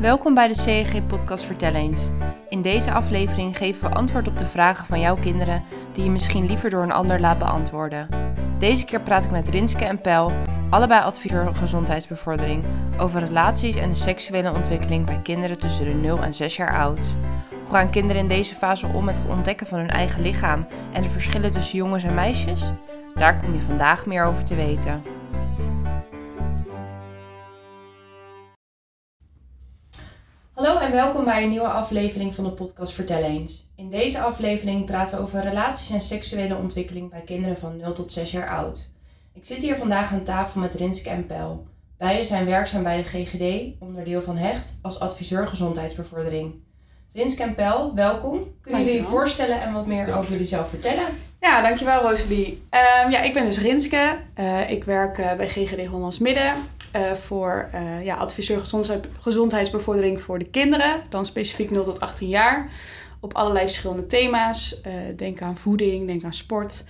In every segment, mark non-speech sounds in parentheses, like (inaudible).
Welkom bij de CEG Podcast Vertel eens. In deze aflevering geven we antwoord op de vragen van jouw kinderen die je misschien liever door een ander laat beantwoorden. Deze keer praat ik met Rinske en Pel, allebei adviseur gezondheidsbevordering, over relaties en de seksuele ontwikkeling bij kinderen tussen de 0 en 6 jaar oud. Hoe gaan kinderen in deze fase om met het ontdekken van hun eigen lichaam en de verschillen tussen jongens en meisjes? Daar kom je vandaag meer over te weten. Hallo en welkom bij een nieuwe aflevering van de podcast Vertel eens. In deze aflevering praten we over relaties en seksuele ontwikkeling bij kinderen van 0 tot 6 jaar oud. Ik zit hier vandaag aan tafel met Rinske en Pel. Beiden zijn werkzaam bij de GGD, onderdeel van HECHT, als adviseur gezondheidsbevordering. Rinske en Pel, welkom. Kunnen jullie je voorstellen en wat meer over jullie zelf vertellen? Ja, dankjewel Rosalie. Um, ja, ik ben dus Rinske. Uh, ik werk uh, bij GGD Hollands Midden uh, voor ja, adviseur gezondheid, gezondheidsbevordering voor de kinderen. Dan specifiek 0 tot 18 jaar. Op allerlei verschillende thema's. denk aan voeding, denk aan sport,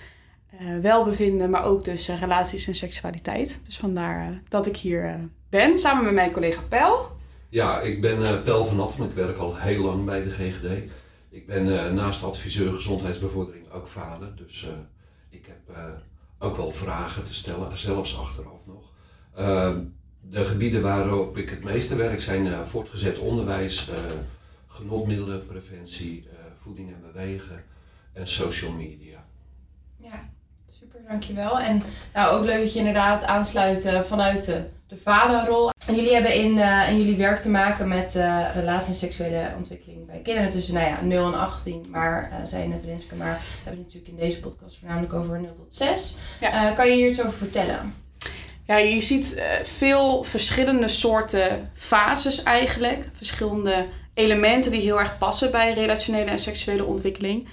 welbevinden, maar ook dus relaties en seksualiteit. Dus vandaar dat ik hier ben, samen met mijn collega Pel. Ja, ik ben Pel van Natten. Ik werk al heel lang bij de GGD. Ik ben naast adviseur gezondheidsbevordering ook vader. Dus ik heb ook wel vragen te stellen, zelfs achteraf nog. Ehm, de gebieden waarop ik het meeste werk zijn voortgezet onderwijs, genotmiddelen, preventie, voeding en bewegen en social media. Ja, super, dankjewel. En nou, ook leuk dat je inderdaad aansluit vanuit de de vaderrol. En jullie hebben in, uh, in jullie werk te maken met uh, relatie en seksuele ontwikkeling bij kinderen tussen nou ja, 0 en 18. Maar uh, zei je net Rinske, maar we hebben het natuurlijk in deze podcast voornamelijk over 0 tot 6. Ja. kan je hier iets over vertellen? Ja, je ziet veel verschillende soorten fases eigenlijk. Verschillende elementen die heel erg passen bij relationele en seksuele ontwikkeling.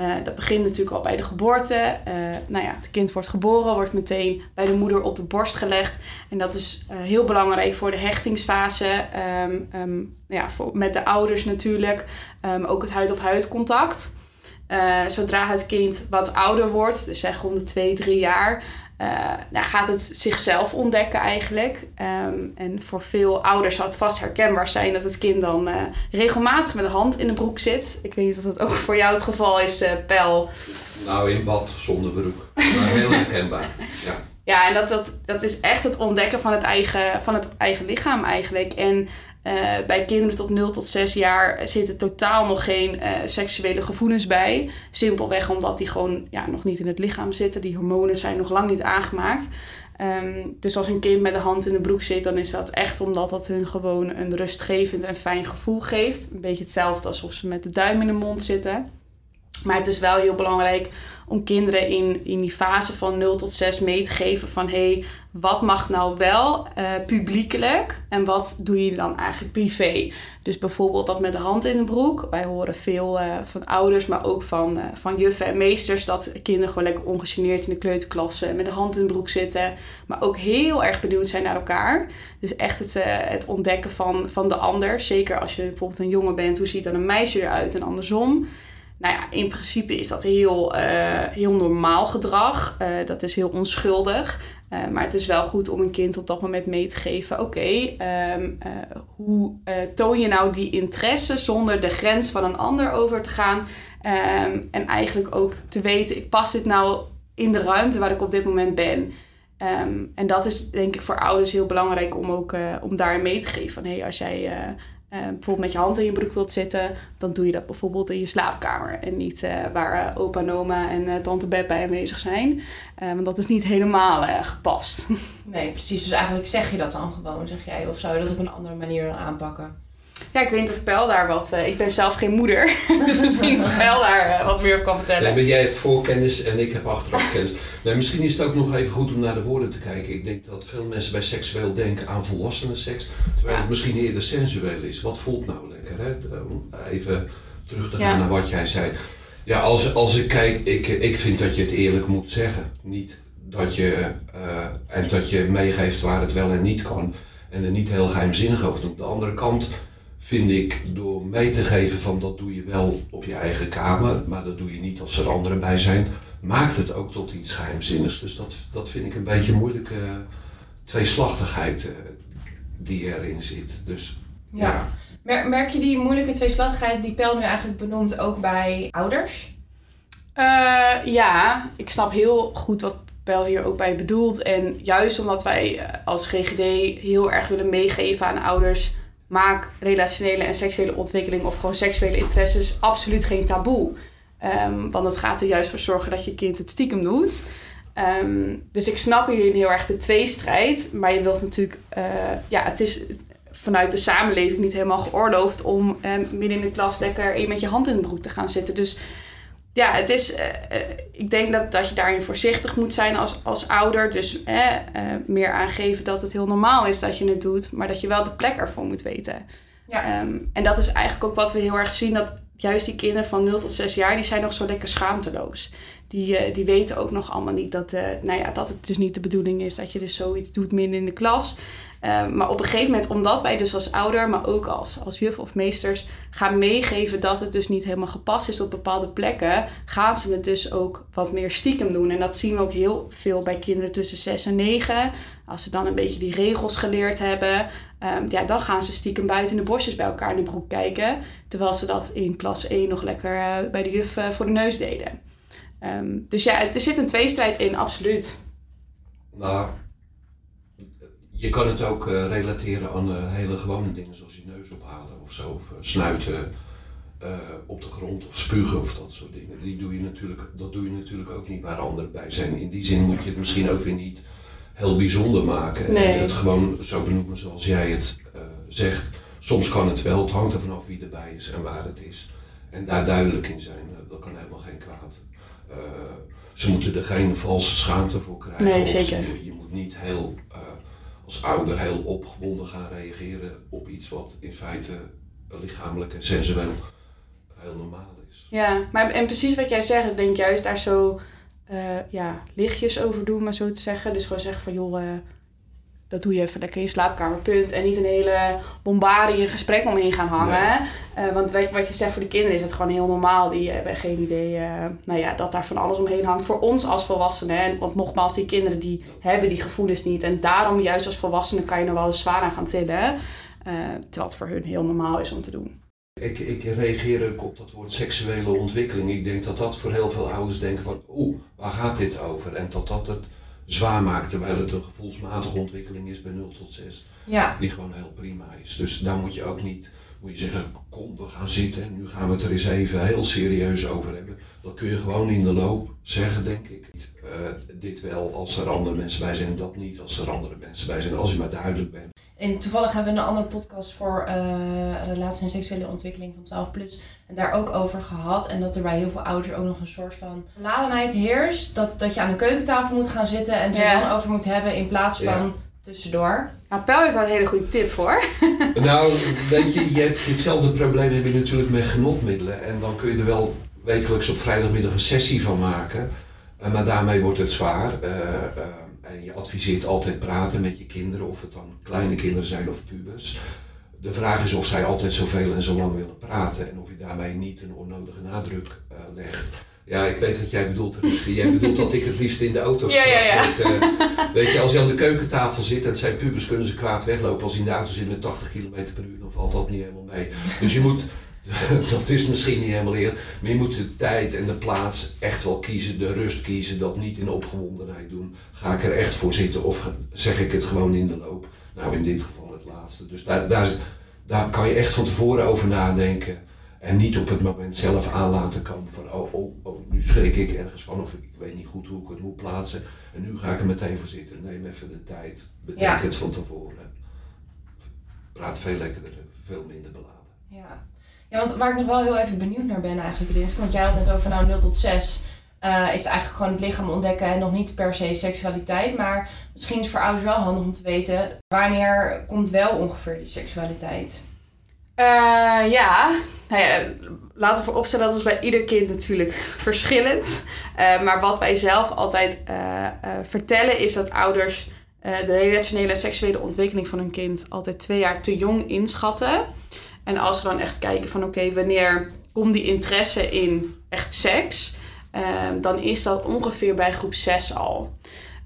Uh, dat begint natuurlijk al bij de geboorte. Uh, nou ja, het kind wordt geboren, wordt meteen bij de moeder op de borst gelegd. En dat is heel belangrijk voor de hechtingsfase. Um, um, ja, voor, met de ouders natuurlijk. Um, ook het huid-op-huid contact. zodra het kind wat ouder wordt, dus zeg rond de 2, 3 jaar, uh, nou gaat het zichzelf ontdekken eigenlijk. Um, en voor veel ouders zal het vast herkenbaar zijn dat het kind dan uh, regelmatig met de hand in de broek zit. Ik weet niet of dat ook (laughs) voor jou het geval is, uh, Pel. Nou, in bad zonder broek. Maar heel herkenbaar. Ja. Ja, en dat, dat, dat is echt het ontdekken van het eigen, van het eigen lichaam eigenlijk. En uh, bij kinderen tot 0 tot 6 jaar zitten totaal nog geen uh, seksuele gevoelens bij. Simpelweg omdat die gewoon ja, nog niet in het lichaam zitten. Die hormonen zijn nog lang niet aangemaakt. Um, dus als een kind met de hand in de broek zit, dan is dat echt omdat dat hun gewoon een rustgevend en fijn gevoel geeft. Een beetje hetzelfde alsof ze met de duim in de mond zitten. Maar het is wel heel belangrijk om kinderen in, in die fase van 0 tot 6 mee te geven van hé, hey, wat mag nou wel uh, publiekelijk en wat doe je dan eigenlijk privé? Dus bijvoorbeeld dat met de hand in de broek. Wij horen veel uh, van ouders, maar ook van, uh, van juffen en meesters dat kinderen gewoon lekker ongegeneerd in de kleuterklasse met de hand in de broek zitten. Maar ook heel erg benieuwd zijn naar elkaar. Dus echt het, het ontdekken van, van de ander. Zeker als je bijvoorbeeld een jongen bent, hoe ziet dan een meisje eruit en andersom nou ja, in principe is dat heel, uh, heel normaal gedrag. Uh, dat is heel onschuldig. Uh, maar het is wel goed om een kind op dat moment mee te geven. Oké, um, hoe toon je nou die interesse zonder de grens van een ander over te gaan? Um, en eigenlijk ook te weten, ik pas dit nou in de ruimte waar ik op dit moment ben. Um, en dat is denk ik voor ouders heel belangrijk om ook om daar mee te geven. Van hey, als jij uh, bijvoorbeeld met je hand in je broek wilt zitten, dan doe je dat bijvoorbeeld in je slaapkamer. En niet uh, waar uh, opa, oma en tante Beb bij aanwezig zijn. want dat is niet helemaal gepast. (laughs) Nee, precies. Dus eigenlijk zeg je dat dan gewoon, zeg jij. Of zou je dat op een andere manier dan aanpakken? Ja, ik weet niet of Pel daar wat... Uh, ik ben zelf geen moeder. (laughs) dus misschien Pel daar uh, wat meer op kan vertellen. Nee, maar jij hebt voorkennis en ik heb achterafkennis. nee, misschien is het ook nog even goed om naar de woorden te kijken. Ik denk dat veel mensen bij seksueel denken aan volwassenen seks. Terwijl ja. het misschien eerder sensueel is. Wat voelt nou lekker? Hè? Om even terug te gaan ja. naar wat jij zei. Ja, als, als ik kijk, ik, ik vind dat je het eerlijk moet zeggen. Niet dat je... Uh, en dat je meegeeft waar het wel en niet kan. En er niet heel geheimzinnig over doen. Op de andere kant vind ik door mee te geven van dat doe je wel op je eigen kamer, maar dat doe je niet als er anderen bij zijn, maakt het ook tot iets geheimzinnigs. Dus dat, dat vind ik een beetje moeilijke tweeslachtigheid uh, die erin zit. Dus Ja. Mer- Merk je die moeilijke tweeslachtigheid die Pel nu eigenlijk benoemt ook bij ouders? Eh, ja, ik snap heel goed wat Pel hier ook bij bedoelt. En juist omdat wij eh, als GGD heel erg willen meegeven aan ouders... maak relationele en seksuele ontwikkeling of gewoon seksuele interesses absoluut geen taboe. Ehm, want het gaat er juist voor zorgen dat je kind het stiekem doet. Ehm, dus ik snap hierin heel erg de tweestrijd. Maar je wilt natuurlijk... eh, ja, het is vanuit de samenleving niet helemaal geoorloofd... om eh, midden in de klas lekker een met je hand in de broek te gaan zitten. Dus ja, het is, eh, eh, ik denk dat, dat je daarin voorzichtig moet zijn als, als ouder. Dus eh, meer aangeven dat het heel normaal is dat je het doet, maar dat je wel de plek ervoor moet weten. Ja. Ehm, en dat is eigenlijk ook wat we heel erg zien, dat juist die kinderen van 0 tot 6 jaar, die zijn nog zo lekker schaamteloos. Die, eh, die weten ook nog allemaal niet dat, eh, nou ja, dat het dus niet de bedoeling is dat je dus zoiets doet midden in de klas. Ehm, maar op een gegeven moment, omdat wij dus als ouder, maar ook als, als juf of meesters gaan meegeven dat het dus niet helemaal gepast is op bepaalde plekken, gaan ze het dus ook wat meer stiekem doen. En dat zien we ook heel veel bij kinderen tussen 6 en 9. Als ze dan een beetje die regels geleerd hebben, ehm, ja, dan gaan ze stiekem buiten de bosjes bij elkaar in de broek kijken. Terwijl ze dat in klas 1 nog lekker eh, bij de juf eh, voor de neus deden. Ehm, dus ja, er zit een tweestrijd in, absoluut. Nou, je kan het ook eh, relateren aan eh, hele gewone dingen zoals je neus ophalen of zo. Of eh, snuiten op de grond of spugen of dat soort dingen. Die doe je natuurlijk, dat doe je natuurlijk ook niet waar anderen bij zijn. In die zin moet je het misschien ook weer niet heel bijzonder maken. Nee. En het gewoon zo benoemen zoals jij het zegt. Soms kan het wel, het hangt er vanaf wie erbij is en waar het is. En daar duidelijk in zijn, dat kan helemaal geen kwaad. Eh, ze moeten er geen valse schaamte voor krijgen. Nee, zeker. Je, je moet niet heel, eh, als ouder heel opgewonden gaan reageren op iets wat in feite lichamelijk en sensueel heel normaal is. Ja, maar en precies wat jij zegt, ik denk juist daar zo eh, ja, lichtjes over doen, maar zo te zeggen. Dus gewoon zeggen van joh, dat doe je even lekker in je slaapkamer, punt. En niet een hele bombardie gesprek omheen gaan hangen. Eh, want wat, je zegt voor de kinderen is het gewoon heel normaal. Die hebben geen idee eh, nou ja, dat daar van alles omheen hangt. Voor ons als volwassenen. En, want nogmaals, die kinderen die hebben die gevoelens niet. En daarom juist als volwassene kan je er wel eens zwaar aan gaan tillen. Eh, terwijl het voor hun heel normaal is om te doen. Ik, ik reageer ook op dat woord seksuele ontwikkeling. Ik denk dat dat voor heel veel ouders denken van, oeh, waar gaat dit over? En dat dat het zwaar maakt, terwijl het een gevoelsmatige ontwikkeling is bij 0 tot 6. Ja. Die gewoon heel prima is. Dus daar moet je ook niet, moet je zeggen, kom, we gaan zitten en nu gaan we het er eens even heel serieus over hebben. Dat kun je gewoon in de loop zeggen, denk ik. Eh, dit wel als er andere mensen bij zijn, dat niet als er andere mensen bij zijn. Als je maar duidelijk bent. En toevallig hebben we een andere podcast voor eh, relatie en seksuele ontwikkeling van 12 plus. En daar ook over gehad. En dat er bij heel veel ouders ook nog een soort van geladenheid heerst. Dat, dat je aan de keukentafel moet gaan zitten en het er Ja. dan over moet hebben in plaats van Ja. tussendoor. Nou, Pel heeft daar een hele goede tip voor. (laughs) Nou, weet je, je hebt ditzelfde probleem heb je natuurlijk met genotmiddelen. En dan kun je er wel wekelijks op vrijdagmiddag een sessie van maken. Eh, maar daarmee wordt het zwaar. Eh, eh, en je adviseert altijd praten met je kinderen, of het dan kleine kinderen zijn of pubers. De vraag is of zij altijd zoveel en zo lang willen praten. En of je daarmee niet een onnodige nadruk eh, legt. Ja, ik weet wat jij bedoelt, Rinske. Jij bedoelt dat ik het liefst in de auto Ja, sta. ja, ja. Met, eh, Weet je, als je aan de keukentafel zit en het zijn pubers, kunnen ze kwaad weglopen. Als je in de auto zit met 80 km per uur, dan valt dat niet helemaal mee. Dus je moet, (laughs) dat is misschien niet helemaal eer, maar je moet de tijd en de plaats echt wel kiezen, de rust kiezen, dat niet in opgewondenheid doen. Ga ik er echt voor zitten of zeg ik het gewoon in de loop? Nou, in dit geval het laatste. Dus daar, daar, daar kan je echt van tevoren over nadenken. En niet op het moment zelf aan laten komen van, oh, oh, oh, nu schrik ik ergens van of ik weet niet goed hoe ik het moet plaatsen. En nu ga ik er meteen voor zitten. Neem even de tijd. Bedenk Ja. het van tevoren. Praat veel lekkerder, veel minder beladen. Ja. Ja, want waar ik nog wel heel even benieuwd naar ben eigenlijk, Rinske. Want jij had net over nou 0 tot 6. eh, is eigenlijk gewoon het lichaam ontdekken en nog niet per se seksualiteit. Maar misschien is voor ouders wel handig om te weten wanneer komt wel ongeveer die seksualiteit. Eh, ja. Nou ja, laten we vooropstellen dat is bij ieder kind natuurlijk (laughs) verschillend. Eh, maar wat wij zelf altijd vertellen is dat ouders de relationele seksuele ontwikkeling van hun kind altijd twee jaar te jong inschatten. En als we dan echt kijken van oké, wanneer komt die interesse in echt seks? Eh, dan is dat ongeveer bij groep 6 al.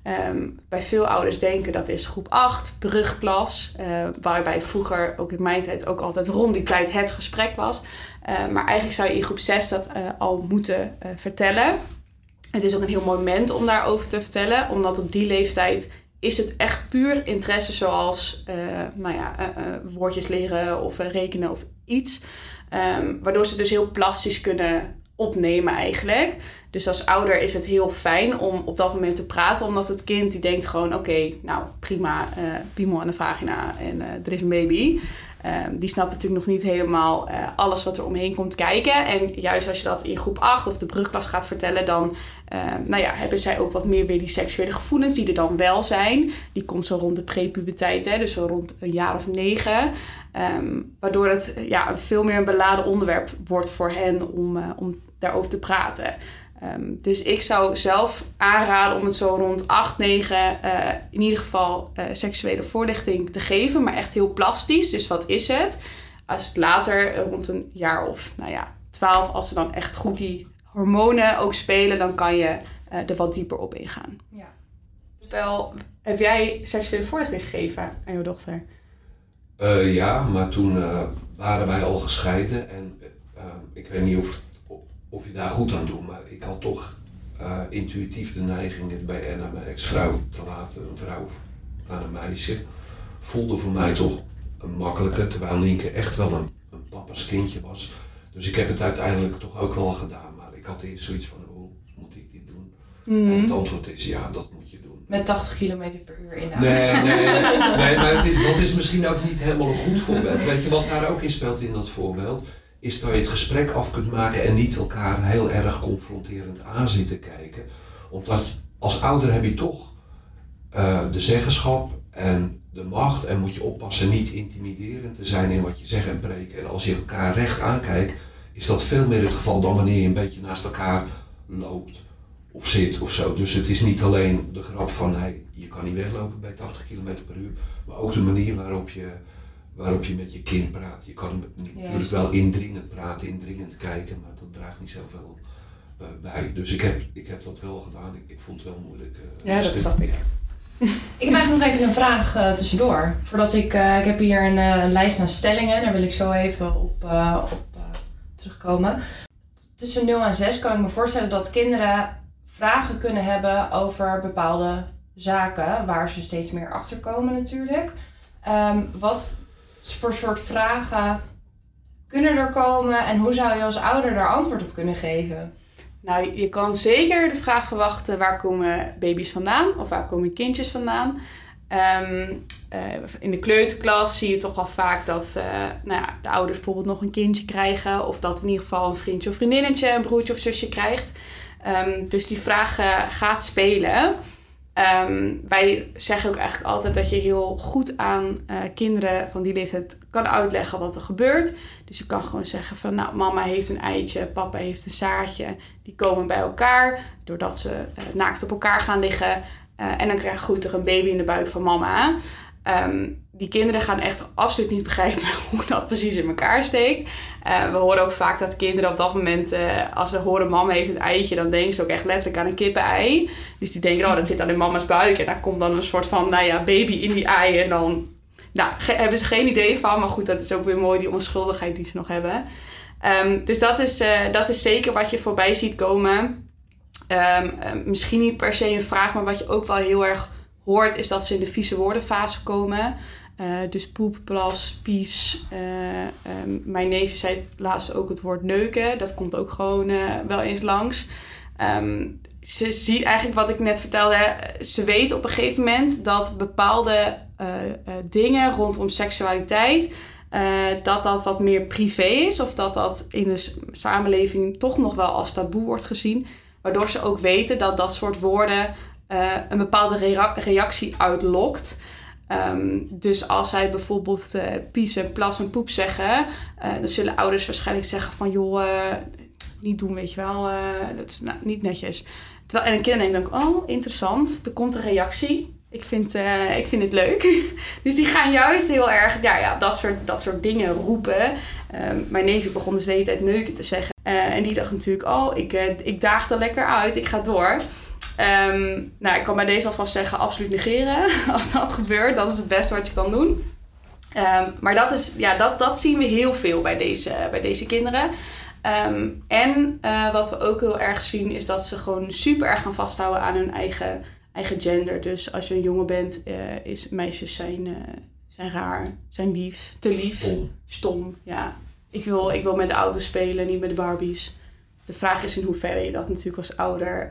Ehm, bij veel ouders denken dat is groep 8, brugklas, uh, waarbij vroeger, ook in mijn tijd, ook altijd rond die tijd het gesprek was. Uh, maar eigenlijk zou je in groep 6 dat uh, al moeten vertellen. Het is ook een heel mooi moment om daarover te vertellen, omdat op die leeftijd is het echt puur interesse zoals nou ja, woordjes leren of rekenen of iets. Um, waardoor ze dus heel plastisch kunnen opnemen eigenlijk. Dus als ouder is het heel fijn om op dat moment te praten, omdat het kind die denkt gewoon: oké, nou prima, piemel aan de vagina en er is een baby. Um, die snapt natuurlijk nog niet helemaal alles wat er omheen komt kijken. En juist als je dat in groep 8 of de brugklas gaat vertellen, dan nou ja, hebben zij ook wat meer weer die seksuele gevoelens die er dan wel zijn. Die komt zo rond de prepuberteit, hè, dus zo rond een jaar of negen. Um, waardoor het ja, veel meer een beladen onderwerp wordt voor hen om, om daarover te praten. Um, dus ik zou zelf aanraden om het zo rond 8, 9 uh, in ieder geval uh, seksuele voorlichting te geven, maar echt heel plastisch. Dus wat is het? Als het later rond een jaar of nou ja, 12, als ze dan echt goed die hormonen ook spelen, dan kan je uh, er wat dieper op ingaan. Ja. Wel, heb jij seksuele voorlichting gegeven aan jouw dochter? ja, maar toen waren wij al gescheiden en ik weet niet of of je daar goed aan doet. Maar ik had toch uh, intuïtief de neiging bij Anna, mijn ex-vrouw, te laten. Een vrouw aan een meisje. Voelde voor mij toch een makkelijker, terwijl Nienke echt wel een, een papa's kindje was. Dus ik heb het uiteindelijk toch ook wel gedaan. Had eerst zoiets van, hoe moet ik dit doen? Mm. En het antwoord is, ja, dat moet je doen. Met 80 km per uur in Nee, nee, (laughs) nee, maar het, dat is misschien ook niet helemaal een goed voorbeeld. Weet je wat daar ook in speelt in dat voorbeeld? is dat je het gesprek af kunt maken en niet elkaar heel erg confronterend aan zitten kijken. Omdat als ouder heb je toch uh, de zeggenschap en de macht en moet je oppassen niet intimiderend te zijn in wat je zegt en preekt. En als je elkaar recht aankijkt, is dat veel meer het geval dan wanneer je een beetje naast elkaar loopt of zit of zo. Dus het is niet alleen de grap van hey, je kan niet weglopen bij 80 km per uur, maar ook de manier waarop je waarop je met je kind praat. Je kan natuurlijk wel indringend praten, indringend kijken, maar dat draagt niet zoveel uh, bij. Dus ik heb, ik heb dat wel gedaan. Ik, ik vond het wel moeilijk. Uh, ja, dat snap ik. Ik heb eigenlijk nog even een vraag uh, tussendoor. Voordat ik, ik heb hier een, een, lijst aan stellingen, daar wil ik zo even op, op terugkomen. Tussen 0 en 6 kan ik me voorstellen dat kinderen vragen kunnen hebben over bepaalde zaken, waar ze steeds meer achter komen natuurlijk. Um, wat voor soort vragen kunnen er komen en hoe zou je als ouder daar antwoord op kunnen geven? Nou, je kan zeker de vraag verwachten: waar komen baby's vandaan of waar komen kindjes vandaan? Um, uh, in de kleuterklas zie je toch wel vaak dat uh, nou ja, de ouders bijvoorbeeld nog een kindje krijgen, of dat in ieder geval een vriendje of vriendinnetje, een broertje of zusje krijgt. Um, dus die vraag uh, gaat spelen. Um, wij zeggen ook eigenlijk altijd dat je heel goed aan kinderen van die leeftijd kan uitleggen wat er gebeurt. Dus je kan gewoon zeggen van nou, mama heeft een eitje, papa heeft een zaadje. Die komen bij elkaar doordat ze naakt op elkaar gaan liggen. Uh, en dan krijgt groeit er een baby in de buik van mama. Um, die kinderen gaan echt absoluut niet begrijpen (laughs) hoe dat precies in elkaar steekt. Uh, we horen ook vaak dat kinderen op dat moment, uh, als ze horen mama heeft een eitje, dan denken ze ook echt letterlijk aan een kippen-ei. Dus die denken, oh dat zit al in mama's buik. En daar komt dan een soort van, nou ja, baby in die ei. En dan nou, hebben ze geen idee van. Maar goed, dat is ook weer mooi, die onschuldigheid die ze nog hebben. Um, dus dat is, dat is zeker wat je voorbij ziet komen. Um, misschien niet per se een vraag, maar wat je ook wel heel erg hoort, is dat ze in de vieze woordenfase komen. Uh, dus poep, plas, pies. Uh, um, mijn neefje zei laatst ook het woord neuken. Dat komt ook gewoon wel eens langs. Um, ze ziet eigenlijk wat ik net vertelde. Ze weet op een gegeven moment dat bepaalde dingen rondom seksualiteit. dat dat wat meer privé is. Of dat dat in de samenleving toch nog wel als taboe wordt gezien. Waardoor ze ook weten dat dat soort woorden een bepaalde reactie uitlokt. Um, dus als zij bijvoorbeeld uh, pies en plas en poep zeggen, uh, dan zullen ouders waarschijnlijk zeggen van joh, niet doen, weet je wel, dat is nou, niet netjes. Terwijl, en een kind denkt dan, oh interessant, er komt een reactie. Ik vind, ik vind het leuk. (laughs) dus die gaan juist heel erg ja, ja, dat, soort, dat soort dingen roepen. Um, mijn neefje begon dus de hele tijd neuken te zeggen. en die dacht natuurlijk, oh, ik, ik daag er lekker uit, ik ga door. ehm, nou, ik kan bij deze alvast zeggen, absoluut negeren. (laughs) Als dat gebeurt, dat is het beste wat je kan doen. Ehm, maar dat, is, ja, dat, dat zien we heel veel bij deze, bij deze kinderen. Ehm, en wat we ook heel erg zien, is dat ze gewoon super erg gaan vasthouden aan hun eigen, eigen gender. Dus als je een jongen bent, uh, is meisjes zijn, uh, zijn raar, zijn lief, te lief. Stom. Stom, ja. Ik wil, ik wil met de auto's spelen, niet met de Barbies. De vraag is in hoeverre je dat natuurlijk als ouder,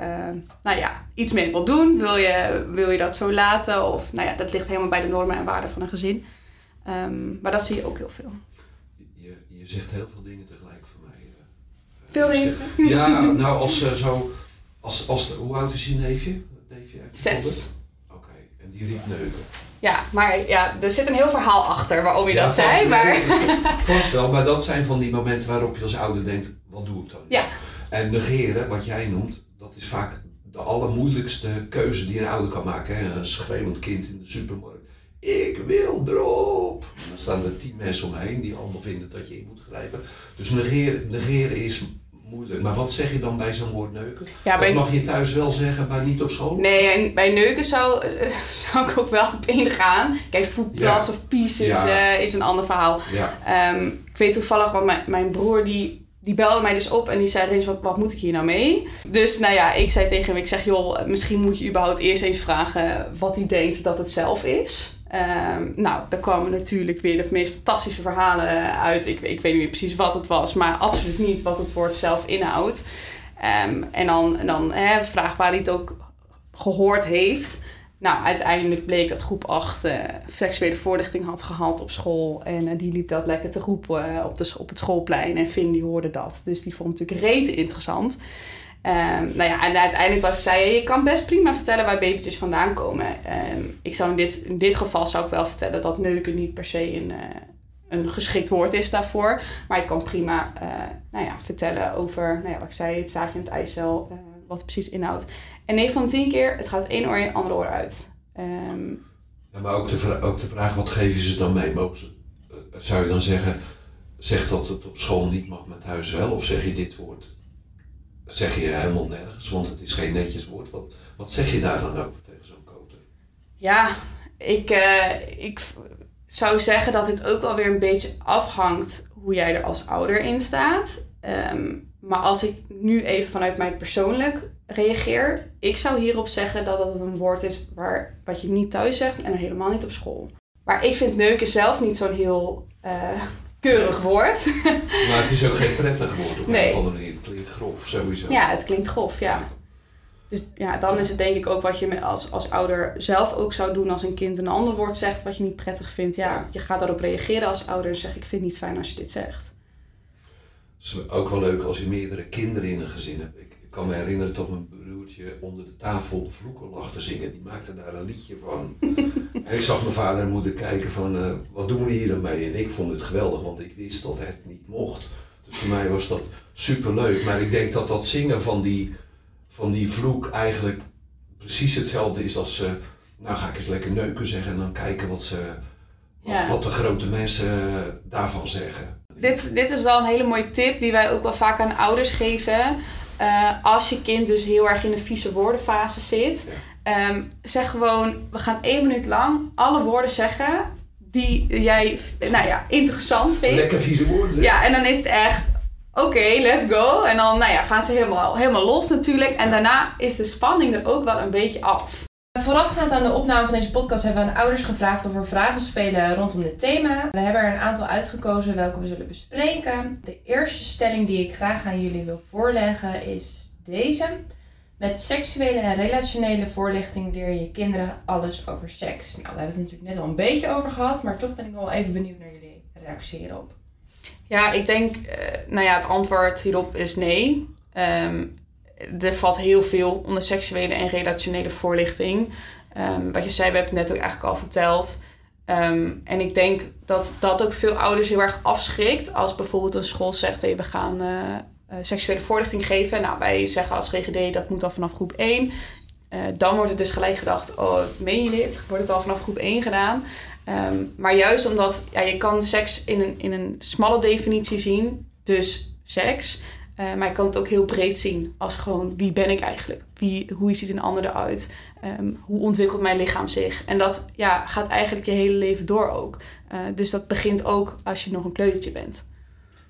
nou ja, iets mee wil doen. Wil je, wil je dat zo laten? Of, nou ja, dat ligt helemaal bij de normen en waarden van een gezin. Um, maar dat zie je ook heel veel. Je, je zegt heel veel dingen tegelijk voor mij. Veel dingen? Ja, nou als uh, zo, als, als, hoe oud is je neefje? Neefje Zes. Oké, okay. en die riep neuken. Ja, maar ja, er zit een heel verhaal achter waarom je ja, dat zei. Maar... (laughs) Vast wel, maar dat zijn van die momenten waarop je als ouder denkt, wat doe ik dan? Ja. En negeren, wat jij noemt, dat is vaak de allermoeilijkste keuze die een ouder kan maken. Hè? Een schreeuwend kind in de supermarkt. Ik wil erop. En dan staan er tien mensen omheen die allemaal vinden dat je in moet grijpen. Dus negeren, negeren is moeilijk. Maar wat zeg je dan bij zo'n woord neuken? Ja, bij... Dat mag je thuis wel zeggen, maar niet op school? Nee, en bij neuken zou, (laughs) zou ik ook wel op gaan. Kijk, poeplas ja. of pies is, ja. uh, is een ander verhaal. Ja. Um, ik weet toevallig, want mijn, mijn broer die, die belde mij dus op en die zei, Rins, wat, wat moet ik hier nou mee? Dus nou ja, ik zei tegen hem, ik zeg, joh, misschien moet je überhaupt eerst eens vragen wat hij denkt dat het zelf is. Um, nou, daar kwamen natuurlijk weer de meest fantastische verhalen uit. Ik, ik weet niet meer precies wat het was, maar absoluut niet wat het woord zelf inhoudt. Um, en dan, dan hè, vraag waar hij het ook gehoord heeft. Nou, uiteindelijk bleek dat groep 8 uh, seksuele voorlichting had gehad op school. En uh, die liep dat lekker te roepen uh, op, de, op het schoolplein. En Finn die hoorde dat. Dus die vond het natuurlijk rete interessant. Um, nou ja, en uiteindelijk wat zei, je kan best prima vertellen waar babytjes vandaan komen. Um, ik zou in dit, dit geval zou ik wel vertellen dat neuken niet per se een, uh, een geschikt woord is daarvoor. Maar ik kan prima uh, nou ja, vertellen over, nou ja, wat ik zei, het zaadje in het eicel, uh, wat het precies inhoudt. En 9 van de 10 keer, het gaat één oor in, andere oor uit. Um, ja, maar ook de, ook vraag, wat je ze dan mee? Mogen ze, zou je dan zeggen, zeg dat het op school niet mag, met thuis wel? Of zeg je dit woord? Zeg je helemaal nergens, want het is geen netjes woord. Wat, wat zeg je daar dan over tegen zo'n koter? Ja, ik, uh, ik zou zeggen dat dit ook alweer een beetje afhangt hoe jij er als ouder in staat. Um, maar als ik nu even vanuit mij persoonlijk reageer, ik zou hierop zeggen dat het een woord is waar, wat je niet thuis zegt en helemaal niet op school. Maar ik vind neuken zelf niet zo'n heel uh, keurig woord. Maar het is ook geen prettig woord op nee. een of andere manier. Het klinkt grof sowieso. Ja, het klinkt grof, ja. Dus ja, dan is het denk ik ook wat je als, als ouder zelf ook zou doen als een kind een ander woord zegt wat je niet prettig vindt. Ja, je gaat daarop reageren als ouder en zeg ik vind het niet fijn als je dit zegt. Het is ook wel leuk als je meerdere kinderen in een gezin hebt. Ik kan me herinneren dat mijn broertje onder de tafel vloeken lag te zingen. Die maakte daar een liedje van. (laughs) en ik zag mijn vader en moeder kijken van, uh, wat doen we hier dan mee? En ik vond het geweldig, want ik wist dat het niet mocht. Dus voor mij was dat super leuk. Maar ik denk dat dat zingen van die, van die vloek eigenlijk precies hetzelfde is als, uh, nou ga ik eens lekker neuken zeggen en dan kijken wat, ze, wat, ja. wat de grote mensen daarvan zeggen. Dit, dit is wel een hele mooie tip die wij ook wel vaak aan ouders geven. Uh, als je kind dus heel erg in de vieze woordenfase zit, ja. um, zeg gewoon: we gaan één minuut lang alle woorden zeggen die jij nou ja, interessant vindt. Lekker vieze woorden. Ja, en dan is het echt: oké, okay, let's go. En dan nou ja, gaan ze helemaal, helemaal los natuurlijk. En daarna is de spanning er ook wel een beetje af. Voorafgaand aan de opname van deze podcast hebben we aan ouders gevraagd of er vragen spelen rondom dit thema. We hebben er een aantal uitgekozen welke we zullen bespreken. De eerste stelling die ik graag aan jullie wil voorleggen is deze. Met seksuele en relationele voorlichting leer je kinderen alles over seks. Nou, we hebben het natuurlijk net al een beetje over gehad, maar toch ben ik wel even benieuwd naar jullie reactie hierop. Ja, ik denk, uh, nou ja, het antwoord hierop is nee. Um, er valt heel veel onder seksuele en relationele voorlichting. Um, wat je zei, we hebben het net ook eigenlijk al verteld. Um, en ik denk dat dat ook veel ouders heel erg afschrikt. Als bijvoorbeeld een school zegt, hey, we gaan uh, uh, seksuele voorlichting geven. Nou, wij zeggen als GGD, dat moet al vanaf groep 1. Uh, dan wordt het dus gelijk gedacht, oh, meen je dit? Wordt het al vanaf groep 1 gedaan? Um, maar juist omdat ja, je kan seks in een, in een smalle definitie zien, dus seks. Uh, maar je kan het ook heel breed zien als gewoon wie ben ik eigenlijk? Wie, hoe ziet een ander eruit? Um, hoe ontwikkelt mijn lichaam zich? En dat ja, gaat eigenlijk je hele leven door ook. Uh, dus dat begint ook als je nog een kleutertje bent.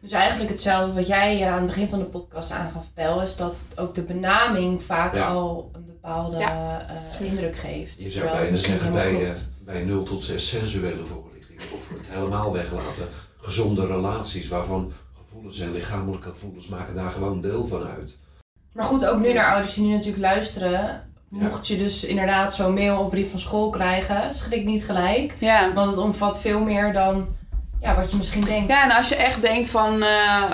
Dus eigenlijk hetzelfde wat jij aan het begin van de podcast aangaf, Pel, is dat ook de benaming vaak al een bepaalde ja. uh, indruk geeft. Je zou bijna zeggen bij, bij 0 tot 6 sensuele voorlichting. Of het helemaal weglaten. Gezonde relaties waarvan gevoelens en lichamelijke gevoelens maken daar gewoon deel van uit. Maar goed, ook nu naar ouders die nu natuurlijk luisteren. Mocht je dus inderdaad zo'n mail of brief van school krijgen, schrik niet gelijk. Ja. Want het omvat veel meer dan ja, wat je misschien denkt. Ja, en als je echt denkt van, uh,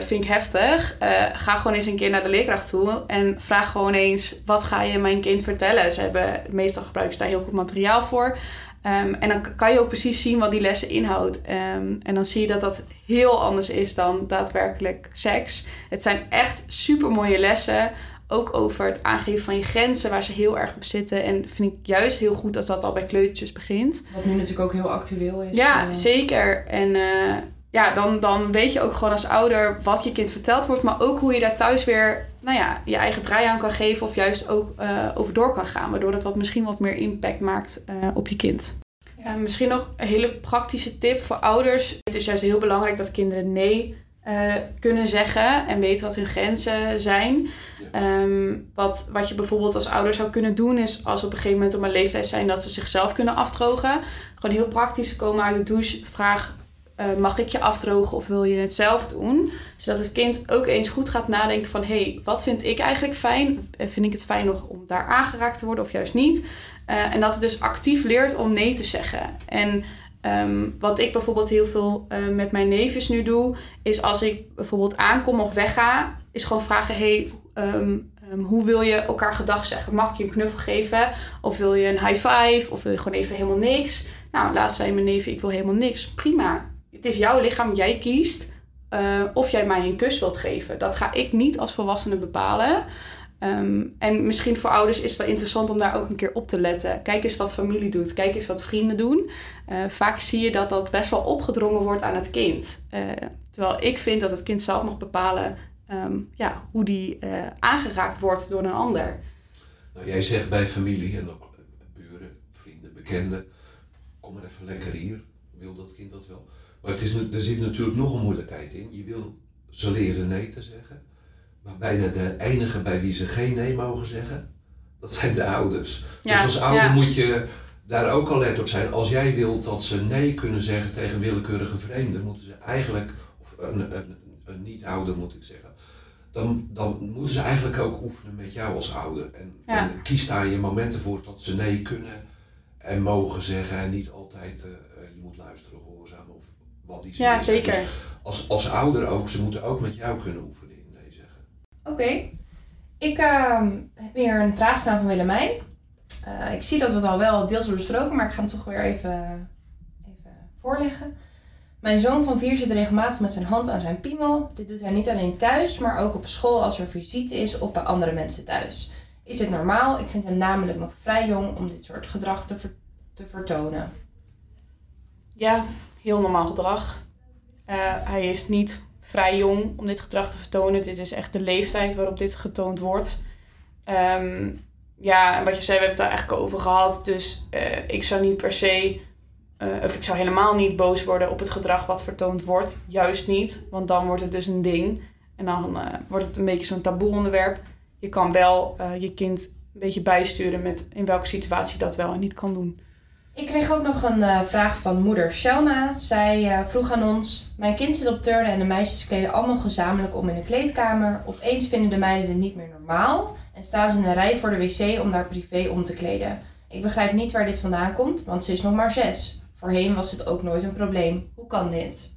vind ik heftig, uh, ga gewoon eens een keer naar de leerkracht toe en vraag gewoon eens, wat ga je mijn kind vertellen? Ze hebben, meestal gebruiken ze daar heel goed materiaal voor. Um, en dan kan je ook precies zien wat die lessen inhoudt. Um, en dan zie je dat dat heel anders is dan daadwerkelijk seks. Het zijn echt super mooie lessen. Ook over het aangeven van je grenzen, waar ze heel erg op zitten. En vind ik juist heel goed als dat al bij kleutertjes begint. Wat nu natuurlijk ook heel actueel is. Ja, uh... zeker. En uh, ja, dan, dan weet je ook gewoon als ouder wat je kind verteld wordt. Maar ook hoe je daar thuis weer nou ja, je eigen draai aan kan geven. Of juist ook uh, over door kan gaan. Waardoor dat wat misschien wat meer impact maakt op je kind. Ja, misschien nog een hele praktische tip voor ouders. Het is juist heel belangrijk dat kinderen nee uh, kunnen zeggen en weten wat hun grenzen zijn. Um, wat, wat je bijvoorbeeld als ouder zou kunnen doen, is als op een gegeven moment op een leeftijd zijn dat ze zichzelf kunnen afdrogen. Gewoon heel praktisch komen uit de douche, vraag. Uh, mag ik je afdrogen of wil je het zelf doen? Zodat het kind ook eens goed gaat nadenken van... hé, hey, wat vind ik eigenlijk fijn? Eh, vind ik het fijn nog om daar aangeraakt te worden of juist niet? Uh, en dat het dus actief leert om nee te zeggen. En Um, wat ik bijvoorbeeld heel veel uh, met mijn neefjes nu doe, is als ik bijvoorbeeld aankom of wegga, is gewoon vragen: hey, um, um, hoe wil je elkaar gedag zeggen? Mag ik je een knuffel geven? Of wil je een high five? Of wil je gewoon even helemaal niks? Nou, laatst zei mijn neefje: ik wil helemaal niks. Prima. Het is jouw lichaam, jij kiest uh, of jij mij een kus wilt geven. Dat ga ik niet als volwassene bepalen. Um, en misschien voor ouders is het wel interessant om daar ook een keer op te letten. Kijk eens wat familie doet, kijk eens wat vrienden doen. Uh, vaak zie je dat dat best wel opgedrongen wordt aan het kind. Uh, terwijl ik vind dat het kind zelf mag bepalen um, ja, hoe die aangeraakt wordt door een ander. Nou, jij zegt bij familie en ook buren, vrienden, bekenden, kom maar even lekker hier. Wil dat kind dat wel? Maar het is, er zit natuurlijk nog een moeilijkheid in. Je wil ze leren nee te zeggen. Maar bijna de enige bij wie ze geen nee mogen zeggen, dat zijn de ouders. dus als ouder moet je daar ook al let op zijn. Als jij wilt dat ze nee kunnen zeggen tegen willekeurige vreemden, moeten ze eigenlijk, of een, een, een niet-ouder moet ik zeggen, dan, dan moeten ze eigenlijk ook oefenen met jou als ouder. En, en, kies daar je momenten voor dat ze nee kunnen en mogen zeggen en niet altijd uh, je moet luisteren, gehoorzaam of wat die Ja, zeker. Dus als, als ouder ook, ze moeten ook met jou kunnen oefenen. Oké. Ik uh, heb hier een vraag staan van Willemijn. Uh, ik zie dat we het al wel deels hebben besproken, maar ik ga het toch weer even, even voorleggen. Mijn zoon van vier zit regelmatig met zijn hand aan zijn piemel. Dit doet hij niet alleen thuis, maar ook op school als er visite is of bij andere mensen thuis. Is dit normaal? Ik vind hem namelijk nog vrij jong om dit soort gedrag te, ver te vertonen. Ja, heel normaal gedrag. Uh, hij is niet vrij jong om dit gedrag te vertonen. Dit is echt de leeftijd waarop dit getoond wordt. Um, ja, en wat je zei, we hebben het daar eigenlijk over gehad. Dus uh, ik zou niet per se, uh, of ik zou helemaal niet boos worden op het gedrag wat vertoond wordt. Juist niet, want dan wordt het dus een ding. En dan wordt het een beetje zo'n taboe onderwerp. Je kan wel je kind een beetje bijsturen met in welke situatie dat wel en niet kan doen. Ik kreeg ook nog een uh, vraag van moeder Selna. Zij uh, vroeg aan ons: Mijn kind zit op turnen en de meisjes kleden allemaal gezamenlijk om in de kleedkamer. Opeens vinden de meiden dit niet meer normaal en staan ze in een rij voor de wc om daar privé om te kleden. Ik begrijp niet waar dit vandaan komt, want ze is nog maar zes. Voorheen was het ook nooit een probleem. Hoe kan dit?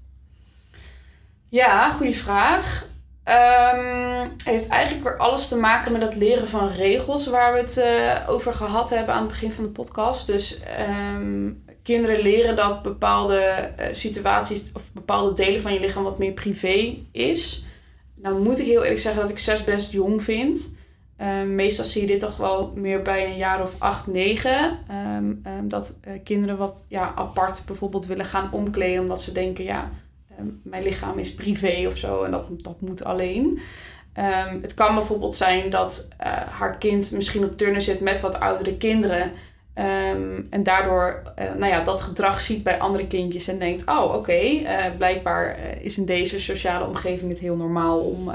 Ja, goede vraag. Um, heeft eigenlijk weer alles te maken met het leren van regels waar we het uh, over gehad hebben aan het begin van de podcast. Dus um, kinderen leren dat bepaalde uh, situaties of bepaalde delen van je lichaam wat meer privé is. Nou moet ik heel eerlijk zeggen dat ik zes best jong vind. Um, meestal zie je dit toch wel meer bij een jaar of acht, negen. dat uh, kinderen wat ja, apart bijvoorbeeld willen gaan omkleden omdat ze denken, ja, mijn lichaam is privé of zo en dat, dat moet alleen. Ehm, het kan bijvoorbeeld zijn dat uh, haar kind misschien op turnen zit met wat oudere kinderen. Ehm, en daardoor uh, nou ja, dat gedrag ziet bij andere kindjes en denkt: oh, oké, okay, blijkbaar is in deze sociale omgeving het heel normaal om,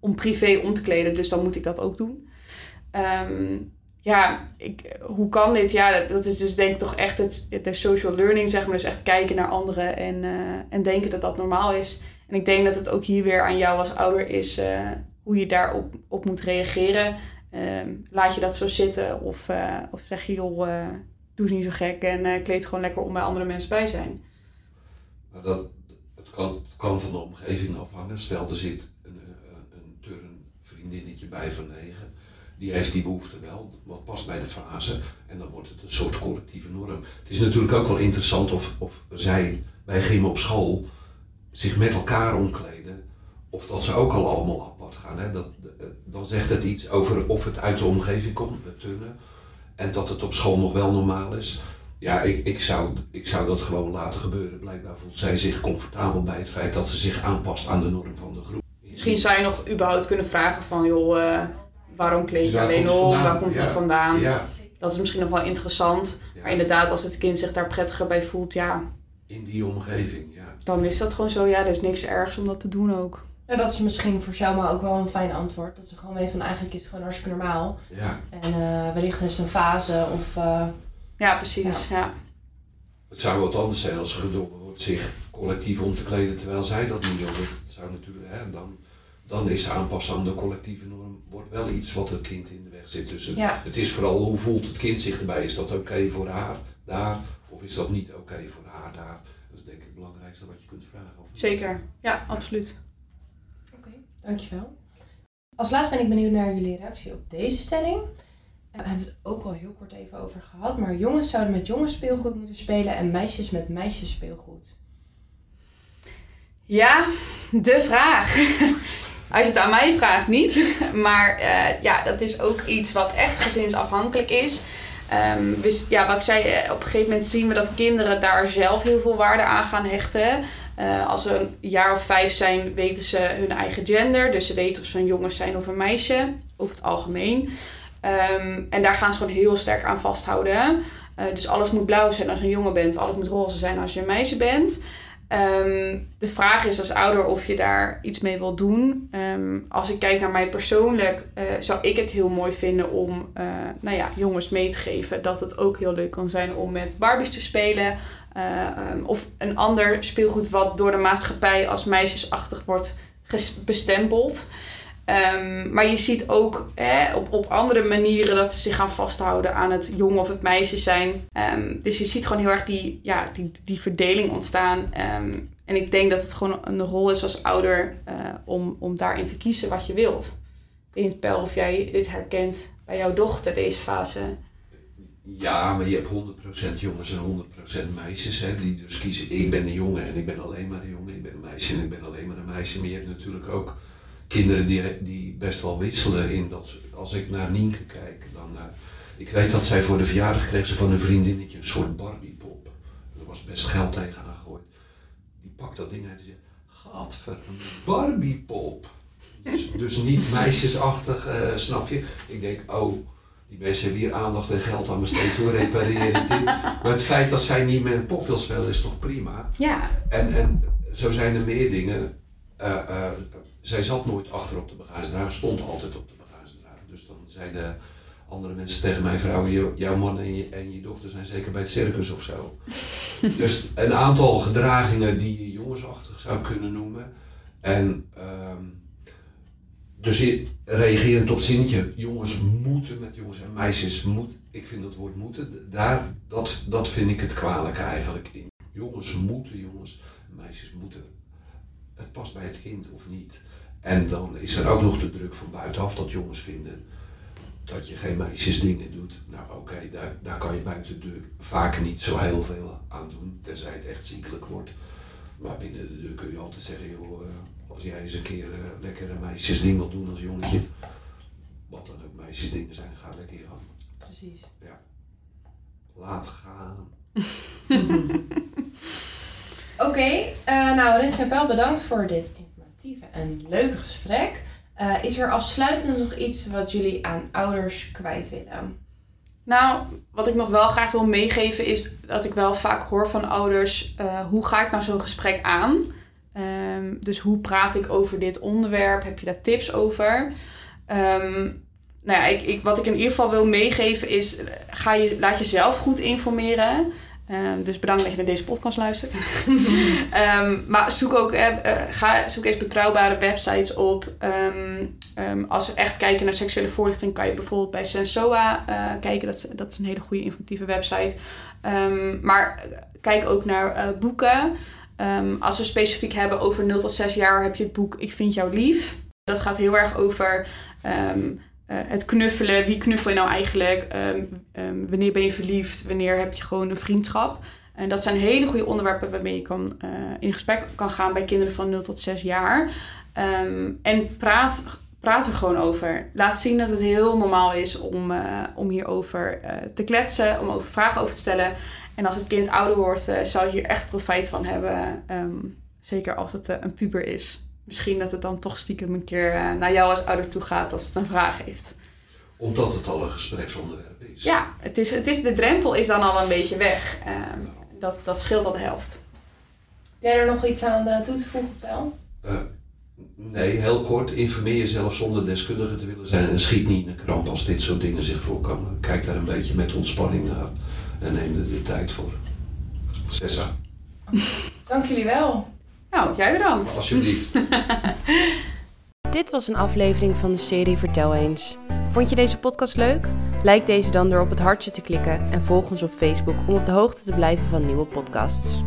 om privé om te kleden, dus dan moet ik dat ook doen. Um, ja, ik, hoe kan dit? Ja, dat is dus denk ik toch echt het, de social learning, zeg maar. Dus echt kijken naar anderen en, uh, en denken dat dat normaal is. En ik denk dat het ook hier weer aan jou als ouder is uh, hoe je daarop op moet reageren. Uh, laat je dat zo zitten of, uh, of zeg je, joh, doe niet zo gek en kleed gewoon lekker om bij andere mensen bij zijn. Maar dat, het, kan, het kan van de omgeving afhangen. Stel, er zit een, een turnvriendinnetje bij van negen die heeft die behoefte wel, wat past bij de fase. En dan wordt het een soort collectieve norm. Het is natuurlijk ook wel interessant of, of zij bij gym op school zich met elkaar omkleden. Of dat ze ook al allemaal apart gaan. Hè? Dat, dan zegt het iets over of het uit de omgeving komt, met turnen. En dat het op school nog wel normaal is. Ja, ik, ik, zou, ik zou dat gewoon laten gebeuren. Blijkbaar voelt zij zich comfortabel bij het feit dat ze zich aanpast aan de norm van de groep. Misschien zou je nog überhaupt kunnen vragen van, joh, uh, waarom kleed je alleen om? Waar komt het vandaan? Ja. Dat is misschien nog wel interessant. Maar inderdaad, als het kind zich daar prettiger bij voelt, ja. In die omgeving, ja. Dan is dat gewoon zo, ja, er is niks ergs om dat te doen ook. Ja, dat is misschien voor Selma ook wel een fijn antwoord. Dat ze gewoon weet van eigenlijk is het gewoon hartstikke normaal. Ja. En uh, wellicht is het een fase of... Uh, ja, precies, ja. ja. Het zou wat anders zijn als ze gedwongen wordt zich collectief om te kleden terwijl zij dat niet wil. Dat zou natuurlijk, hè, dan dan is aanpassen aan de collectieve norm wordt wel iets wat het kind in de weg zit. Dus het, ja. het is vooral hoe voelt het kind zich erbij. Is dat oké voor haar daar of is dat niet oké voor haar daar? Dat is denk ik het belangrijkste wat je kunt vragen. Of Zeker, ja, absoluut. Oké, okay, dankjewel. Als laatste ben ik benieuwd naar jullie reactie op deze stelling. We hebben het ook al heel kort even over gehad, maar jongens zouden met jongens speelgoed moeten spelen en meisjes met meisjes speelgoed. Ja, de vraag. Als je het aan mij vraagt, niet. (laughs) Maar uh, ja, dat is ook iets wat echt gezinsafhankelijk is. Um, dus ja, wat ik zei, eh, op een gegeven moment zien we dat kinderen daar zelf heel veel waarde aan gaan hechten. Uh, als ze een jaar of vijf zijn, weten ze hun eigen gender. Dus ze weten of ze een jongen zijn of een meisje, over het algemeen. Um, en daar gaan ze gewoon heel sterk aan vasthouden. Dus alles moet blauw zijn als je een jongen bent, alles moet roze zijn als je een meisje bent. Um, de vraag is als ouder of je daar iets mee wil doen. Um, als ik kijk naar mij persoonlijk, uh, zou ik het heel mooi vinden om uh, nou ja, jongens mee te geven. Dat het ook heel leuk kan zijn om met Barbies te spelen. Uh, um, of een ander speelgoed wat door de maatschappij als meisjesachtig wordt bestempeld. Um, maar je ziet ook op, op andere manieren dat ze zich gaan vasthouden aan het jong of het meisje zijn. Um, dus je ziet gewoon heel erg die, ja, die, die verdeling ontstaan. Um, en ik denk dat het gewoon een rol is als ouder uh, om, om daarin te kiezen wat je wilt. In het pijl of jij dit herkent bij jouw dochter, deze fase. Ja, maar je hebt 100% jongens en 100% meisjes. Hè, die dus kiezen, ik ben een jongen en ik ben alleen maar een jongen. Ik ben een meisje en ik ben alleen maar een meisje. Maar je hebt natuurlijk ook kinderen die, die best wel wisselen in dat. Als ik naar Nienke kijk, dan. Uh, ik weet dat zij voor de verjaardag kreeg ze van een vriendinnetje een soort Barbiepop. Er was best geld tegen aangegooid. Die pakt dat ding uit en zegt: Gadver, een Barbiepop. Dus, dus niet meisjesachtig, uh, snap je? Ik denk, oh, die mensen hebben hier aandacht en geld aan besteed, hoe repareren dit. Maar het feit dat zij niet met een pop wil spelen is toch prima? Ja. En, en zo zijn er meer dingen. Uh, uh, zij zat nooit achter op de bagagedrager, stond altijd op de bagagedrager. Dus dan zeiden andere mensen tegen mij, vrouw, jouw man en je, en je dochter zijn zeker bij het circus of zo. (laughs) dus een aantal gedragingen die je jongensachtig zou kunnen noemen. En um, dus reagerend op het zinnetje, jongens moeten met jongens en meisjes moet, ik vind dat woord moeten, daar, dat, dat vind ik het kwalijke eigenlijk in. Jongens moeten, jongens, meisjes moeten. Het past bij het kind of niet. En dan is er ook nog de druk van buitenaf dat jongens vinden dat je geen meisjesdingen doet. Nou oké, okay, daar, daar kan je buiten de deur vaak niet zo heel veel aan doen, tenzij het echt ziekelijk wordt. Maar binnen de deur kun je altijd zeggen, joh, als jij eens een keer uh, lekker een meisjesding wil doen als jongetje, wat dan ook meisjesdingen zijn, ga lekker gaan. Precies. Ja. Laat gaan. (laughs) Oké, eh, nou Rinske en Pel, bedankt voor dit informatieve en leuke gesprek. Uh, is er afsluitend nog iets wat jullie aan ouders kwijt willen? Nou, wat ik nog wel graag wil meegeven is dat ik wel vaak hoor van ouders: uh, hoe ga ik nou zo'n gesprek aan? Um, dus hoe praat ik over dit onderwerp? Heb je daar tips over? Um, nou ja, ik, ik, wat ik in ieder geval wil meegeven is: ga je, laat jezelf goed informeren. Um, dus bedankt dat je naar deze podcast luistert. um, (laughs) maar zoek ook uh, ga, zoek eens betrouwbare websites op. Um, als we echt kijken naar seksuele voorlichting, kan je bijvoorbeeld bij Sensoa uh, kijken. Dat is, dat is een hele goede informatieve website. maar kijk ook naar uh, boeken. als we specifiek hebben over 0 tot 6 jaar, heb je het boek Ik vind jou lief. Dat gaat heel erg over uh, het knuffelen. Wie knuffel je nou eigenlijk? Um, um, wanneer ben je verliefd? Wanneer heb je gewoon een vriendschap? En dat zijn hele goede onderwerpen waarmee je kan, uh, in gesprek kan gaan bij kinderen van 0 tot 6 jaar. Um, en praat, praat er gewoon over. Laat zien dat het heel normaal is om, uh, om hierover te kletsen, om over vragen over te stellen. En als het kind ouder wordt, zal je hier echt profijt van hebben. zeker als het een puber is misschien dat het dan toch stiekem een keer uh, naar jou als ouder toe gaat als het een vraag heeft. Omdat het al een gespreksonderwerp is. Ja, het is, het is, de drempel is dan al een beetje weg. Uh, dat, dat scheelt al de helft. Heb jij er nog iets aan uh, toe te voegen, Pel? nee, heel kort. Informeer jezelf zonder deskundige te willen zijn. En schiet niet in de krant als dit soort dingen zich voorkomen. Kijk daar een beetje met ontspanning naar. En neem er de tijd voor. Sessa. Dank jullie wel. Nou, jij bedankt. (laughs) Alsjeblieft. (laughs) Dit was een aflevering van de serie Vertel eens. Vond je deze podcast leuk? Like deze dan door op het hartje te klikken en volg ons op Facebook om op de hoogte te blijven van nieuwe podcasts.